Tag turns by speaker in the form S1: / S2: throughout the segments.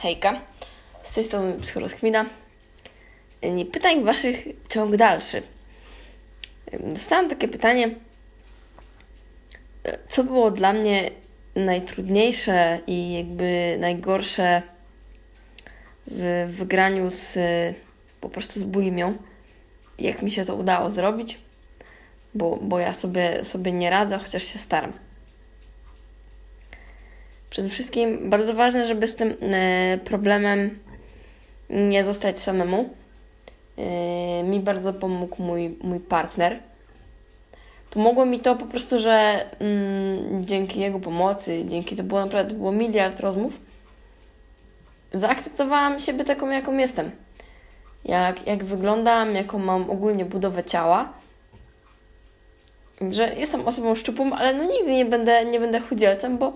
S1: Hejka, z tej strony Psycholoskmina. Pytań waszych ciąg dalszy. Dostałam takie pytanie, co było dla mnie najtrudniejsze i jakby najgorsze w wygraniu z po prostu z bulimią. Jak mi się to udało zrobić, bo, bo ja sobie, sobie nie radzę, chociaż się staram. Przede wszystkim bardzo ważne, żeby z tym e, problemem nie zostać samemu. E, mi bardzo pomógł mój, mój partner. Pomogło mi to po prostu, że mm, dzięki jego pomocy, dzięki to było naprawdę było miliard rozmów, zaakceptowałam siebie taką, jaką jestem. Jak, jak wyglądam, jaką mam ogólnie budowę ciała. Że jestem osobą szczupłą, ale no nigdy nie będę, nie będę chudzielcem, bo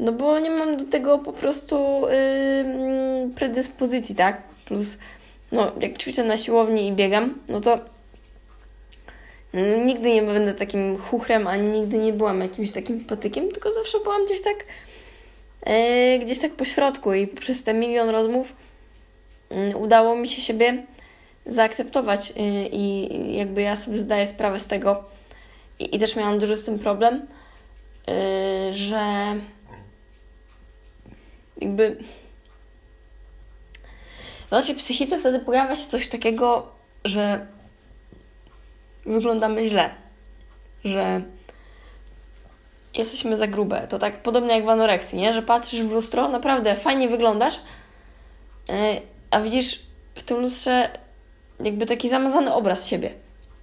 S1: no bo nie mam do tego po prostu yy, predyspozycji, tak? Plus, no jak ćwiczę na siłowni i biegam, no to nigdy nie będę takim chuchrem, ani nigdy nie byłam jakimś takim patykiem, tylko zawsze byłam gdzieś tak yy, gdzieś tak po środku i przez te milion rozmów yy, udało mi się siebie zaakceptować yy, i jakby ja sobie zdaję sprawę z tego i, i też miałam duży z tym problem, y, że jakby w naszej psychice wtedy pojawia się coś takiego, że wyglądamy źle, że jesteśmy za grube. To tak podobnie jak w anoreksji, nie? Że patrzysz w lustro, naprawdę fajnie wyglądasz, e, a widzisz w tym lustrze jakby taki zamazany obraz siebie.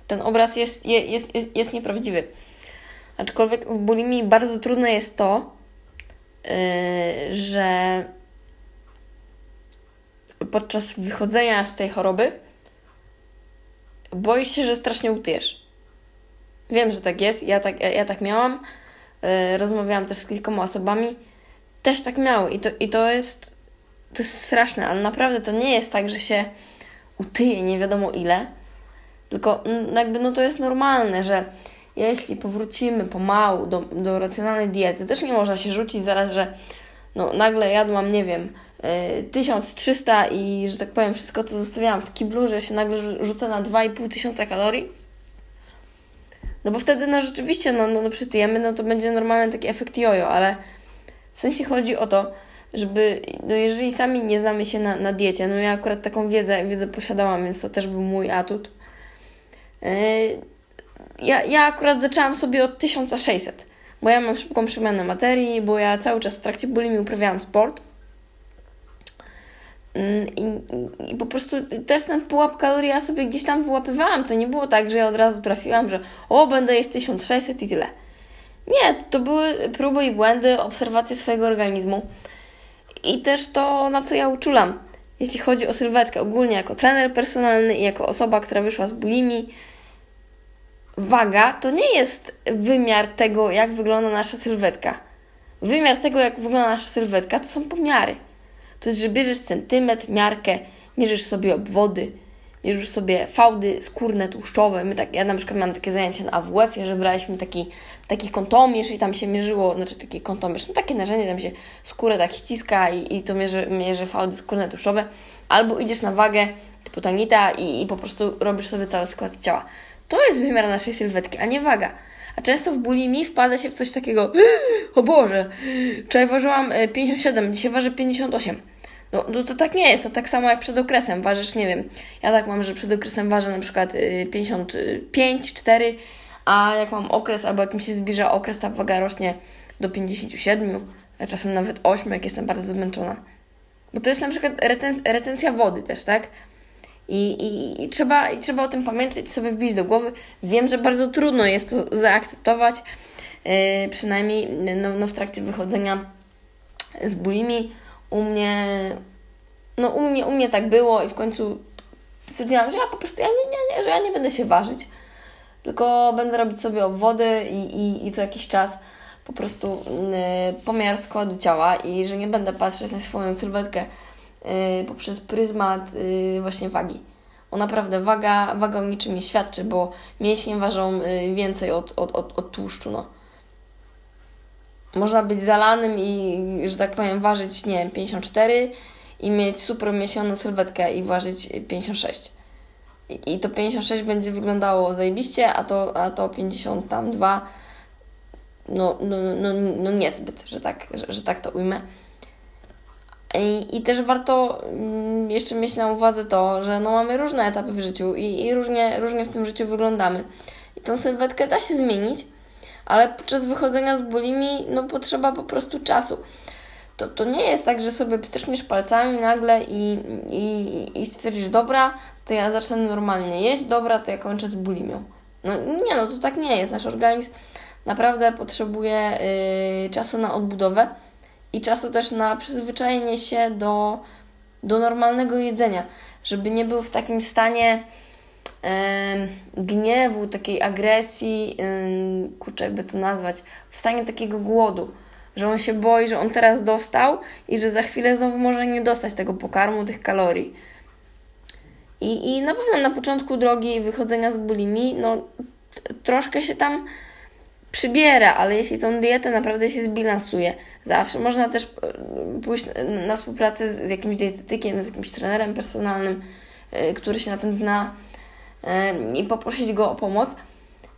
S1: Ten obraz jest, jest, jest, jest nieprawdziwy. Aczkolwiek w bulimii bardzo trudne jest to, że podczas wychodzenia z tej choroby boisz się, że strasznie utyjesz. Wiem, że tak jest. Ja tak, ja, ja tak miałam. Y, rozmawiałam też z kilkoma osobami. Też tak miały. I to, i to jest to jest straszne, ale naprawdę to nie jest tak, że się utyje nie wiadomo ile. Tylko no jakby no to jest normalne, że jeśli powrócimy pomału do, do racjonalnej diety, też nie można się rzucić zaraz, że no, nagle jadłam, nie wiem, y, 1300 i, że tak powiem, wszystko to zostawiałam w kiblu, że się nagle rzucę na 2,5 tysiąca kalorii. No bo wtedy, no rzeczywiście, no, no, no przytyjemy, no to będzie normalny taki efekt jojo, ale w sensie chodzi o to, żeby, no jeżeli sami nie znamy się na, na diecie, no ja akurat taką wiedzę, wiedzę posiadałam, więc to też był mój atut, yy, ja, ja akurat zaczęłam sobie od 1600, bo ja mam szybką przemianę materii, bo ja cały czas w trakcie bulimi uprawiałam sport. Mm, I, I, po prostu też ten pułap kalorii ja sobie gdzieś tam wyłapywałam. To nie było tak, że ja od razu trafiłam, że o, będę jeść 1600 i tyle. Nie, to były próby i błędy, obserwacje swojego organizmu i też to, na co ja uczulam. Jeśli chodzi o sylwetkę, ogólnie jako trener personalny i jako osoba, która wyszła z bulimi, waga to nie jest wymiar tego, jak wygląda nasza sylwetka. Wymiar tego, jak wygląda nasza sylwetka, to są pomiary. To jest, że bierzesz centymetr, miarkę, mierzysz sobie obwody, mierzysz sobie fałdy skórne, tłuszczowe. My tak, ja na przykład mam takie zajęcia na AWF-ie, że braliśmy taki, taki kątomierz i tam się mierzyło, znaczy taki kątomierz, no takie narzędzie, tam się skórę tak ściska i, i to mierzy, mierzy fałdy skórne, tłuszczowe. Albo idziesz na wagę typu tanita i, i po prostu robisz sobie cały skład ciała. To jest wymiar naszej sylwetki, a nie waga. A często w bulimii wpada się w coś takiego, o Boże, wczoraj ważyłam 57, e, dzisiaj ważę 58. No, no to tak nie jest, to tak samo jak przed okresem. Ważysz, nie wiem, ja tak mam, że przed okresem ważę na przykład 55, e, 4, a jak mam okres, albo jak mi się zbliża okres, ta waga rośnie do 57, a czasem nawet 8, jak jestem bardzo zmęczona. Bo to jest na przykład reten retencja wody też, tak? I, i, i, trzeba, I trzeba o tym pamiętać, sobie wbić do głowy. Wiem, że bardzo trudno jest to zaakceptować, yy, przynajmniej no, no, w trakcie wychodzenia z bulimi. U mnie, no u mnie, u mnie tak było i w końcu stwierdziłam, że ja po prostu ja nie, nie, nie, że ja nie będę się ważyć, tylko będę robić sobie obwody i, i, i co jakiś czas po prostu yy, pomiar składu ciała i że nie będę patrzeć na swoją sylwetkę poprzez pryzmat y, właśnie wagi. Bo naprawdę waga, waga o niczym nie świadczy, bo mięśnie ważą y, więcej od, od, od, od tłuszczu. No. można być zalanym i, że tak powiem, ważyć, nie wiem, 54 i mieć super miesiącą sylwetkę i ważyć 56. I, I to 56 będzie wyglądało zajebiście, a to, a to 52 no, no, no, no niezbyt, że tak, że, że tak to ujmę. I, I też warto mm, jeszcze mieć na uwadze to, że no mamy różne etapy w życiu i, i różnie, różnie w tym życiu wyglądamy. I tą sylwetkę da się zmienić, ale podczas wychodzenia z bulimi no potrzeba po prostu czasu. To, to nie jest tak, że sobie pstrykniesz palcami nagle i, i, i stwierdzisz, dobra, to ja zacznę normalnie jeść, dobra, to ja kończę z bulimią. No nie, no to tak nie jest. Nasz organizm naprawdę potrzebuje yy, czasu na odbudowę i czasu też na przyzwyczajenie się do, do normalnego jedzenia, żeby nie był w takim stanie gniewu, takiej agresji, kurczę, jakby to nazwać, w stanie takiego głodu, że on się boi, że on teraz dostał i że za chwilę znowu może nie dostać tego pokarmu, tych kalorii. I, i na pewno na początku drogi wychodzenia z bulimii, no troszkę się tam przybiera, ale jeśli tą dietę naprawdę się zbilansuje, zawsze można też e, pójść na współpracę z jakimś dietetykiem, z jakimś trenerem personalnym, e, który się na tym zna i poprosić go o pomoc.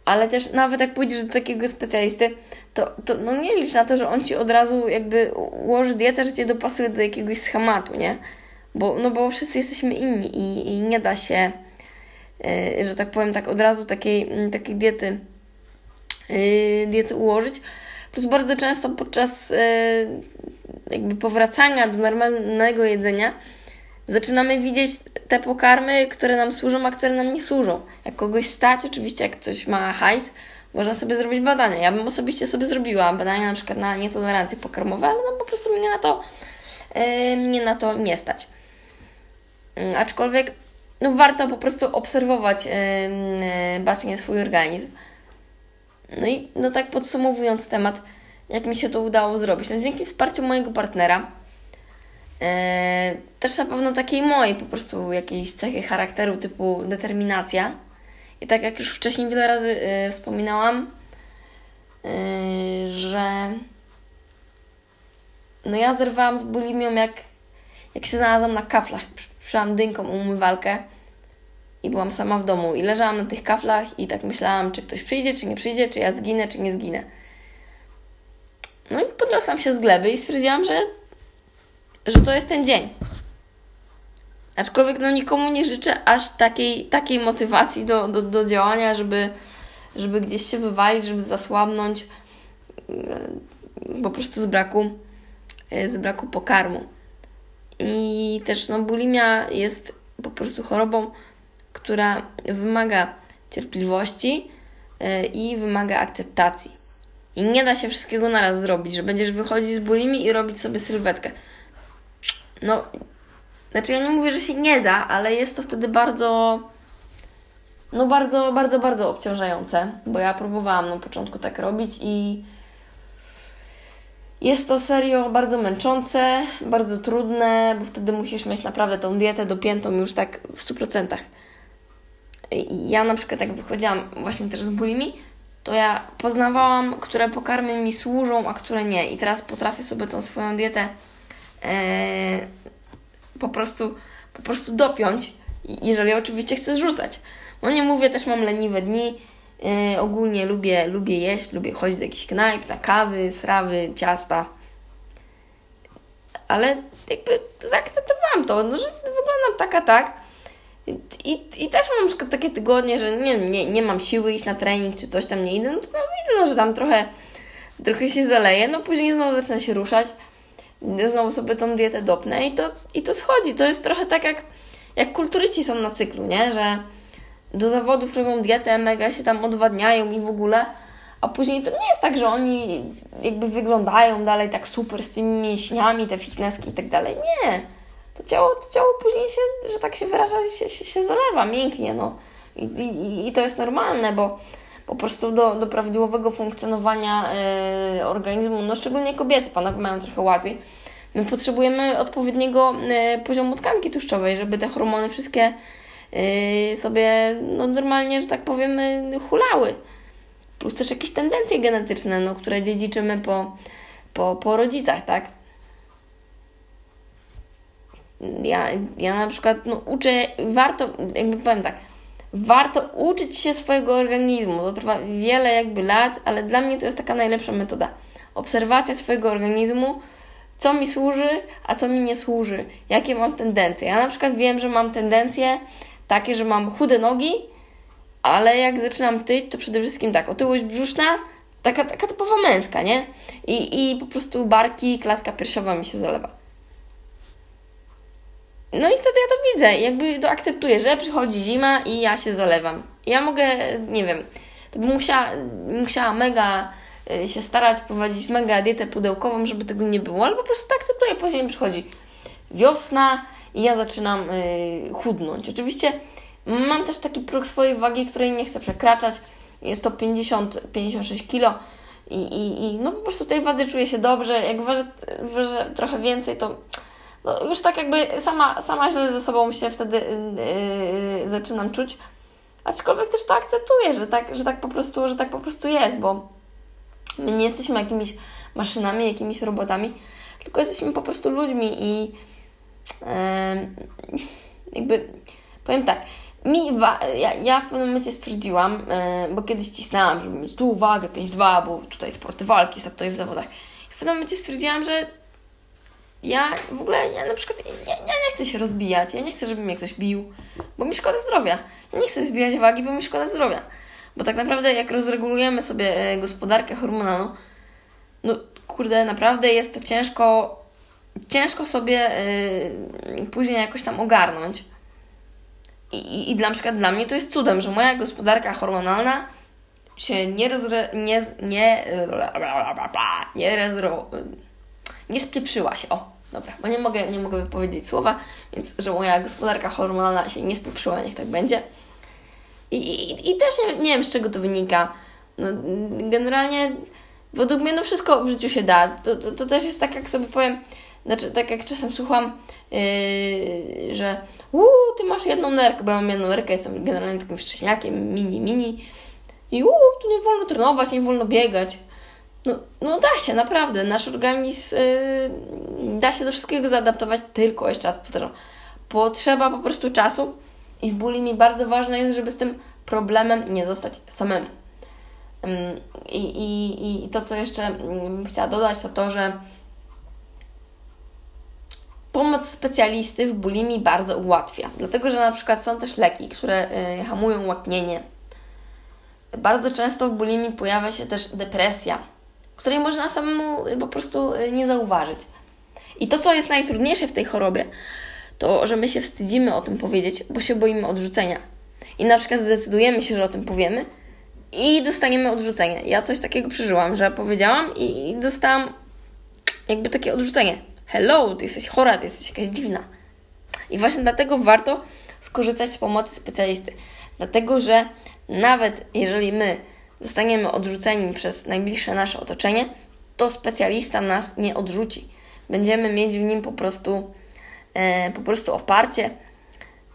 S1: Ale też nawet jak pójdziesz do takiego specjalisty, to, to no nie licz na to, że on ci od razu jakby ułoży dietę, że cię dopasuje do jakiegoś schematu, nie? Bo, no bo wszyscy jesteśmy inni i, i nie da się, że tak powiem, tak od razu takiej, takiej diety, diety ułożyć. Plus bardzo często podczas yy, jakby powracania do normalnego jedzenia zaczynamy widzieć te pokarmy, które nam służą, a które nam nie służą. Jak kogoś stać, oczywiście jak ktoś ma hajs, można sobie zrobić badania. Ja bym osobiście sobie zrobiła badania na przykład na nietolerancje pokarmowe, ale no po prostu mnie na to, yy, mnie na to nie stać. Yy, aczkolwiek no warto po prostu obserwować bacznie swój organizm. No i no tak podsumowując temat, jak mi się to udało zrobić. No dzięki wsparciu mojego partnera, E, też na pewno takiej mojej po prostu jakiejś cechy charakteru typu determinacja. I tak jak już wcześniej wiele razy e, wspominałam, e, że no ja zerwałam z bulimią jak, jak się znalazłam na kaflach. Przyszłam dynką umywalkę i byłam sama w domu i leżałam na tych kaflach i tak myślałam, czy ktoś przyjdzie, czy nie przyjdzie, czy ja zginę, czy nie zginę. No i podniosłam się z gleby i stwierdziłam, że że to jest ten dzień. Aczkolwiek no nikomu nie życzę aż takiej, takiej motywacji do, do, do działania, żeby, żeby gdzieś się wywalić, żeby zasłabnąć po prostu z braku, z braku pokarmu. I też no, bulimia jest po prostu chorobą, która wymaga cierpliwości e, i wymaga akceptacji. I nie da się wszystkiego naraz zrobić, że będziesz wychodzić z bulimi i robić sobie sylwetkę no, znaczy ja nie mówię, że się nie da, ale jest to wtedy bardzo, no bardzo, bardzo, bardzo obciążające, bo ja próbowałam na początku tak robić i jest to serio bardzo męczące, bardzo trudne, bo wtedy musisz mieć naprawdę tą dietę dopiętą już tak w 100%. Ja na przykład jak wychodziłam właśnie też z bulimi, to ja poznawałam, które pokarmy mi służą, a które nie. I teraz potrafię sobie tą swoją dietę e, po prostu, po prostu dopiąć, jeżeli oczywiście chcę zrzucać. No nie mówię, też mam leniwe dni, e, ogólnie lubię, lubię jeść, lubię chodzić do jakichś knajp, na kawy, srawy, ciasta. Ale jakby zaakceptowałam to, no, że wyglądam taka tak. I, I też mam takie tygodnie, że nie, nie, nie mam siły iść na trening, czy coś tam nie idę, no to no, widzę, no, że tam trochę, trochę się zaleje, no później znowu zaczyna się ruszać znowu sobie tą dietę dopnę i to, i to schodzi. To jest trochę tak jak, jak kulturyści są na cyklu, nie? Że do zawodów robią dietę, mega się tam odwadniają i w ogóle, a później to nie jest tak, że oni jakby wyglądają dalej tak super z tymi mięśniami, te fitnesski i tak dalej. Nie. To ciało, to ciało później się, że tak się wyraża, się, się, się zalewa, mięknie, no. I, i, I to jest normalne, bo po prostu do, do prawidłowego funkcjonowania y, organizmu, no szczególnie kobiety, panowie mają trochę łatwiej. My potrzebujemy odpowiedniego y, poziomu tkanki tłuszczowej, żeby te hormony wszystkie y, sobie no, normalnie, że tak powiem, hulały. Plus też jakieś tendencje genetyczne, no, które dziedziczymy po, po, po rodzicach, tak? Ja, ja na przykład no, uczę, warto, jakby powiem tak, warto uczyć się swojego organizmu. To trwa wiele jakby lat, ale dla mnie to jest taka najlepsza metoda. Obserwacja swojego organizmu, co mi służy, a co mi nie służy, jakie mam tendencje. Ja na przykład wiem, że mam tendencje takie, że mam chude nogi, ale jak zaczynam tyć, to przede wszystkim tak, otyłość brzuszna, taka, taka typowa męska, nie? I, I po prostu barki, klatka piersiowa mi się zalewa. No i wtedy ja to widzę, jakby to akceptuję, że przychodzi zima i ja się zalewam. Ja mogę, nie wiem, to bym musiała, musiała mega y, się starać, prowadzić mega dietę pudełkową, żeby tego nie było, ale po prostu to akceptuję. Później przychodzi wiosna i ja zaczynam yy, chudnąć. Oczywiście mam też taki próg swojej wagi, której nie chcę przekraczać. Jest to 50-56 kg. I, i, I no po prostu tej wadze czuję się dobrze. Jak ważę, ważę trochę więcej, to no już tak jakby sama, sama źle ze sobą się wtedy yy, zaczynam czuć. Aczkolwiek też to akceptuję, że tak, że tak po prostu, że tak po prostu jest, bo my nie jesteśmy jakimiś maszynami, jakimiś robotami, tylko jesteśmy po prostu ludźmi i yy, jakby powiem tak, mi ja, ja w pewnym momencie stwierdziłam, yy, bo kiedyś cisnęłam, żeby mieć tu uwagę 5-2, bo tutaj sporty walki, tutaj w zawodach. W pewnym momencie stwierdziłam, że ja w ogóle, ja na przykład, ja, ja nie chcę się rozbijać, ja nie chcę, żeby mnie ktoś bił, bo mi szkoda zdrowia. Ja nie chcę zbijać wagi, bo mi szkoda zdrowia. Bo tak naprawdę jak rozregulujemy sobie e, gospodarkę hormonalną, no kurde, naprawdę jest to ciężko, ciężko sobie yy, później jakoś tam ogarnąć. I, i, I dla przykład dla mnie to jest cudem, że moja gospodarka hormonalna się nie rozre, nie, nie, nie, nie, nie spieprzyła się. O, Dobra, bo nie mogę, nie mogę wypowiedzieć słowa, więc że moja gospodarka hormonalna się nie spieprzyła, niech tak będzie. I, i, i też nie, nie wiem, z czego to wynika. No, generalnie według mnie no wszystko w życiu się da. To, to, to też jest tak, jak sobie powiem, znaczy tak jak czasem słucham, yy, że uuu, ty masz jedną nerkę, bo ja mam jedną nerkę, jestem generalnie takim wcześniakiem, mini, mini i uuu, tu nie wolno trenować, nie wolno biegać. No, no da się, naprawdę. Nasz organizm yy, da się do wszystkiego zaadaptować, tylko jeszcze raz powtarzam. Potrzeba po prostu czasu i w bulimi bardzo ważne jest, żeby z tym problemem nie zostać samemu. Yy, i, I to, co jeszcze bym chciała dodać, to to, że pomoc specjalisty w bulimi bardzo ułatwia. Dlatego, że na przykład są też leki, które yy, hamują łaknienie. Bardzo często w bulimi pojawia się też depresja, której można samemu y, po prostu y, nie zauważyć. I to, co jest najtrudniejsze w tej chorobie, to, że my się wstydzimy o tym powiedzieć, bo się boimy odrzucenia. I na przykład zdecydujemy się, że o tym powiemy i dostaniemy odrzucenie. Ja coś takiego przeżyłam, że powiedziałam i dostałam jakby takie odrzucenie. Hello, ty jesteś chora, ty jesteś jakaś dziwna. I właśnie dlatego warto skorzystać z pomocy specjalisty. Dlatego, że nawet jeżeli my zostaniemy odrzuceni przez najbliższe nasze otoczenie, to specjalista nas nie odrzuci. Będziemy mieć w nim po prostu, e, po prostu oparcie.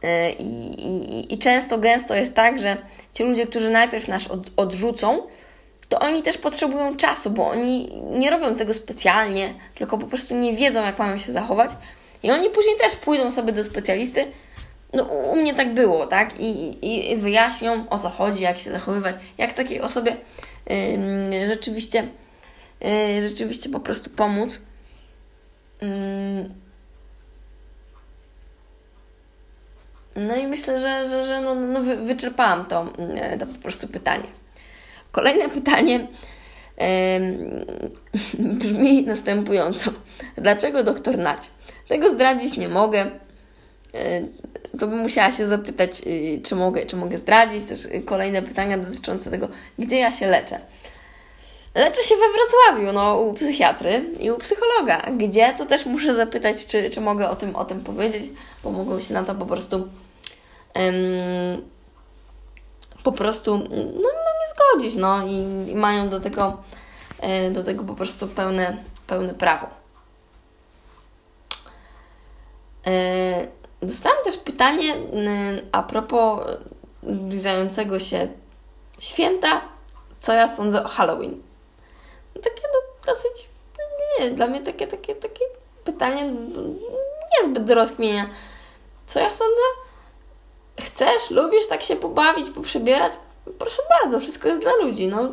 S1: E, i, i, często, gęsto jest tak, że ci ludzie, którzy najpierw nas od, odrzucą, to oni też potrzebują czasu, bo oni nie robią tego specjalnie, tylko po prostu nie wiedzą, jak mają się zachować. I oni później też pójdą sobie do specjalisty, no, u mnie tak było, tak? I, i, wyjaśnią o co chodzi, jak się zachowywać, jak takiej osobie yy, rzeczywiście, yy, rzeczywiście po prostu pomóc. Yy. No i myślę, że, że, że no, no wy, wyczerpałam to, yy, to po prostu pytanie. Kolejne pytanie brzmi następująco. Dlaczego doktor Nać? Tego zdradzić nie mogę to bym musiała się zapytać, y, czy mogę, czy mogę zdradzić. Też kolejne pytania dotyczące tego, gdzie ja się leczę. Leczę się we Wrocławiu, no, u psychiatry i u psychologa. Gdzie, to też muszę zapytać, czy, czy mogę o tym, o tym powiedzieć, bo mogą się na to po prostu um, po prostu no, no, nie zgodzić, no i, i mają do tego, e, do tego po prostu pełne, pełne prawo. E, Dostałam też pytanie mm, a propos zbliżającego się święta, co ja sądzę o Halloween. No takie no, dosyć, nie, dla mnie takie, takie, takie pytanie niezbyt do rozkmienia. Co ja sądzę? Chcesz, lubisz tak się pobawić, poprzebierać? Proszę bardzo, wszystko jest dla ludzi, no.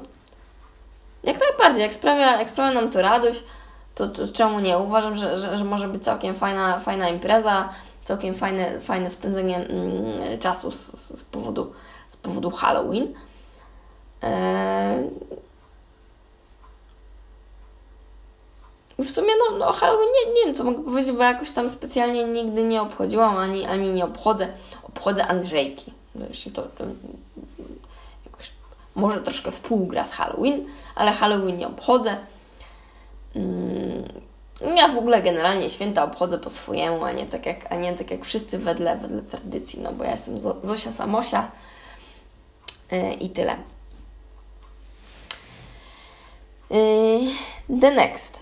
S1: Jak najbardziej, jak sprawia, jak sprawia nam to radość, to, to czemu nie? Uważam, że, że, że może być całkiem fajna, fajna impreza, całkiem fajne, fajne spędzenie mm, czasu z, z, powodu, z powodu Halloween. Eee... W sumie no, no Halloween nie, nie wiem co mogę powiedzieć, bo jakoś tam specjalnie nigdy nie obchodziłam, ani, ani nie obchodzę. Obchodzę Andrzejki. Jeśli to, to jakoś może troszkę współgra z Halloween, ale Halloween nie obchodzę. Mm, ja w ogóle generalnie święta obchodzę po swojemu, a nie tak jak, a nie tak jak wszyscy wedle, wedle tradycji, no bo ja jestem Zosia Samosia yy, i tyle. Yy, the next.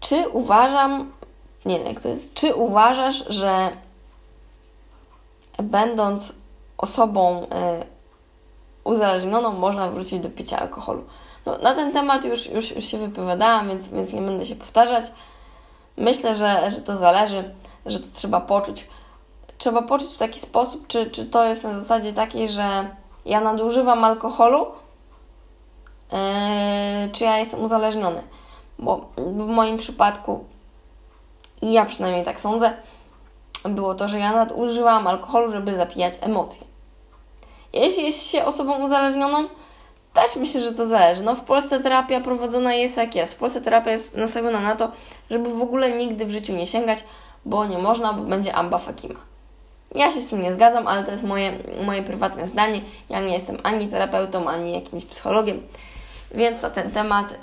S1: Czy uważam, nie wiem jak to jest, czy uważasz, że będąc osobą yy, uzależnioną można wrócić do picia alkoholu? No, na ten temat już, już, już się wypowiadałam, więc, więc nie będę się powtarzać. Myślę, że, że to zależy, że to trzeba poczuć. Trzeba poczuć w taki sposób, czy, czy to jest na zasadzie takiej, że ja nadużywam alkoholu, yy, czy ja jestem uzależniony. Bo w moim przypadku, ja przynajmniej tak sądzę, było to, że ja nadużywam alkoholu, żeby zapijać emocje. Jeśli jest się osobą uzależnioną, też myślę, że to zależy. No w Polsce terapia prowadzona jest jak jest. W Polsce terapia jest nastawiona na to, żeby w ogóle nigdy w życiu nie sięgać, bo nie można, bo będzie amba fakima. Ja się z tym nie zgadzam, ale to jest moje, moje prywatne zdanie. Ja nie jestem ani terapeutą, ani jakimś psychologiem, więc na ten temat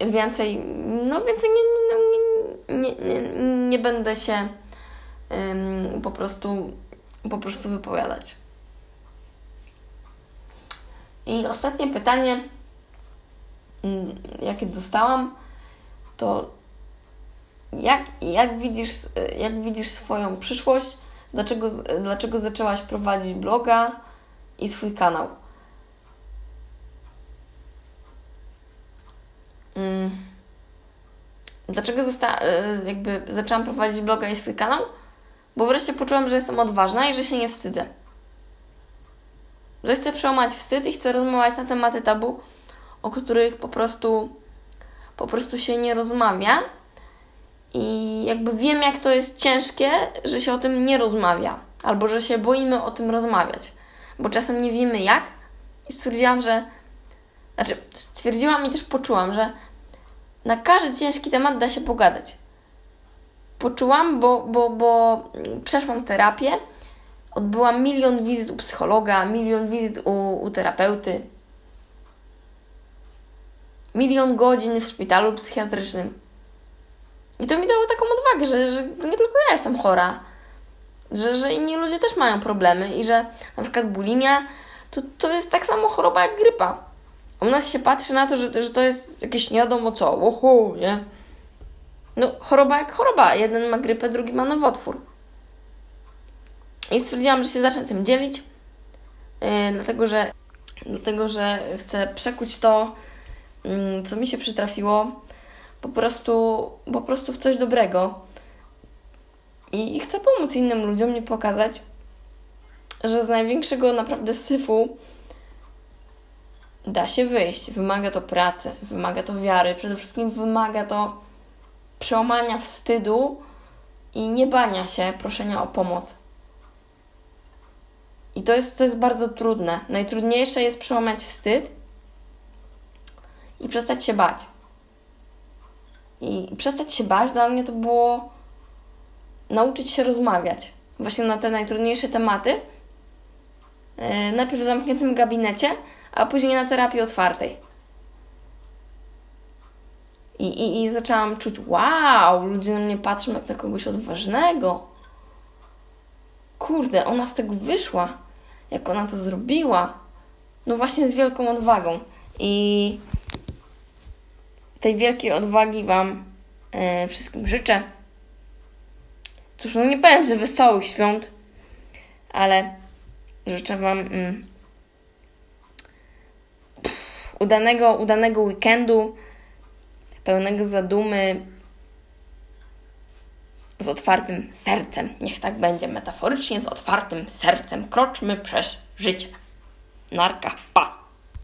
S1: ym, więcej, no więcej nie, nie, nie, nie będę się ym, po prostu po prostu wypowiadać. I ostatnie pytanie, mm, jakie dostałam, to jak, jak, widzisz, jak widzisz swoją przyszłość? Dlaczego, dlaczego zaczęłaś prowadzić bloga i swój kanał? Mm. Dlaczego zosta- y, jakby zaczęłam prowadzić bloga i swój kanał? Bo wreszcie poczułam, że jestem odważna i że się nie wstydzę że chcę przełamać wstyd i chcę rozmawiać na tematy tabu, o których po prostu, po prostu się nie rozmawia. I jakby wiem, jak to jest ciężkie, że się o tym nie rozmawia, albo że się boimy o tym rozmawiać, bo czasem nie wiemy jak. I stwierdziłam, że. Znaczy, stwierdziłam i też poczułam, że na każdy ciężki temat da się pogadać. Poczułam, bo, bo, bo przeszłam terapię Odbyłam milion wizyt u psychologa, milion wizyt u, u terapeuty, milion godzin w szpitalu psychiatrycznym. I to mi dało taką odwagę, że, że nie tylko ja jestem chora, że, że inni ludzie też mają problemy i że na przykład bulimia to, to jest tak samo choroba jak grypa. U nas się patrzy na to, że, że to jest jakieś nie wiadomo co, oho, nie? No, choroba jak choroba. Jeden ma grypę, drugi ma nowotwór. I stwierdziłam, że się zacznę tym dzielić, yy, dlatego, że, dlatego, że chcę przekuć to, yy, co mi się przytrafiło, po prostu, po prostu w coś dobrego. I, I chcę pomóc innym ludziom, nie pokazać, że z największego naprawdę syfu da się wyjść. Wymaga to pracy, wymaga to wiary, przede wszystkim wymaga to przełamania wstydu i nie bania się proszenia o pomoc. I to jest, to jest bardzo trudne. Najtrudniejsze jest przełamać wstyd i przestać się bać. I przestać się bać dla mnie to było nauczyć się rozmawiać. Właśnie na te najtrudniejsze tematy. Yy, najpierw w zamkniętym gabinecie, a później na terapii otwartej. I, i, I zaczęłam czuć, wow, ludzie na mnie patrzą jak na kogoś odważnego. Kurde, ona z tego wyszła jak ona to zrobiła. No właśnie z wielką odwagą. I tej wielkiej odwagi Wam e, wszystkim życzę. Cóż, no nie powiem, że wesołych świąt, ale życzę Wam mm, pff, Udanego, udanego weekendu, pełnego zadumy, z otwartym sercem. Niech tak będzie metaforycznie, z otwartym sercem. Kroczmy przez życie. Narka, pa!